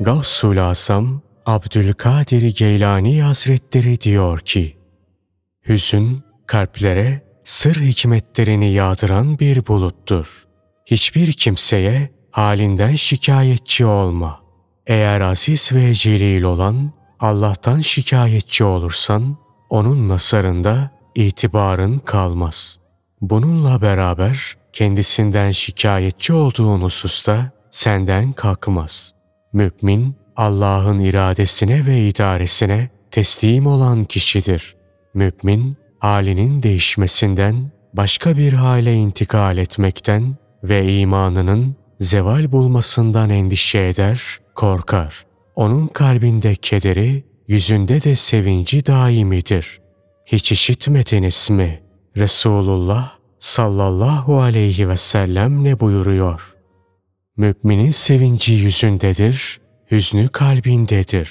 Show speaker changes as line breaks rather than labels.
Gavsul Asam Abdülkadir Geylani Hazretleri diyor ki, Hüzün kalplere sır hikmetlerini yağdıran bir buluttur. Hiçbir kimseye halinden şikayetçi olma. Eğer aziz ve celil olan Allah'tan şikayetçi olursan, onun nasarında itibarın kalmaz. Bununla beraber kendisinden şikayetçi olduğun hususta senden kalkmaz. Mümin, Allah'ın iradesine ve idaresine teslim olan kişidir. Mümin, halinin değişmesinden, başka bir hale intikal etmekten ve imanının zeval bulmasından endişe eder, korkar. Onun kalbinde kederi, yüzünde de sevinci daimidir. Hiç işitmediniz mi? Resulullah sallallahu aleyhi ve sellem ne buyuruyor? Müminin sevinci yüzündedir, hüznü kalbindedir.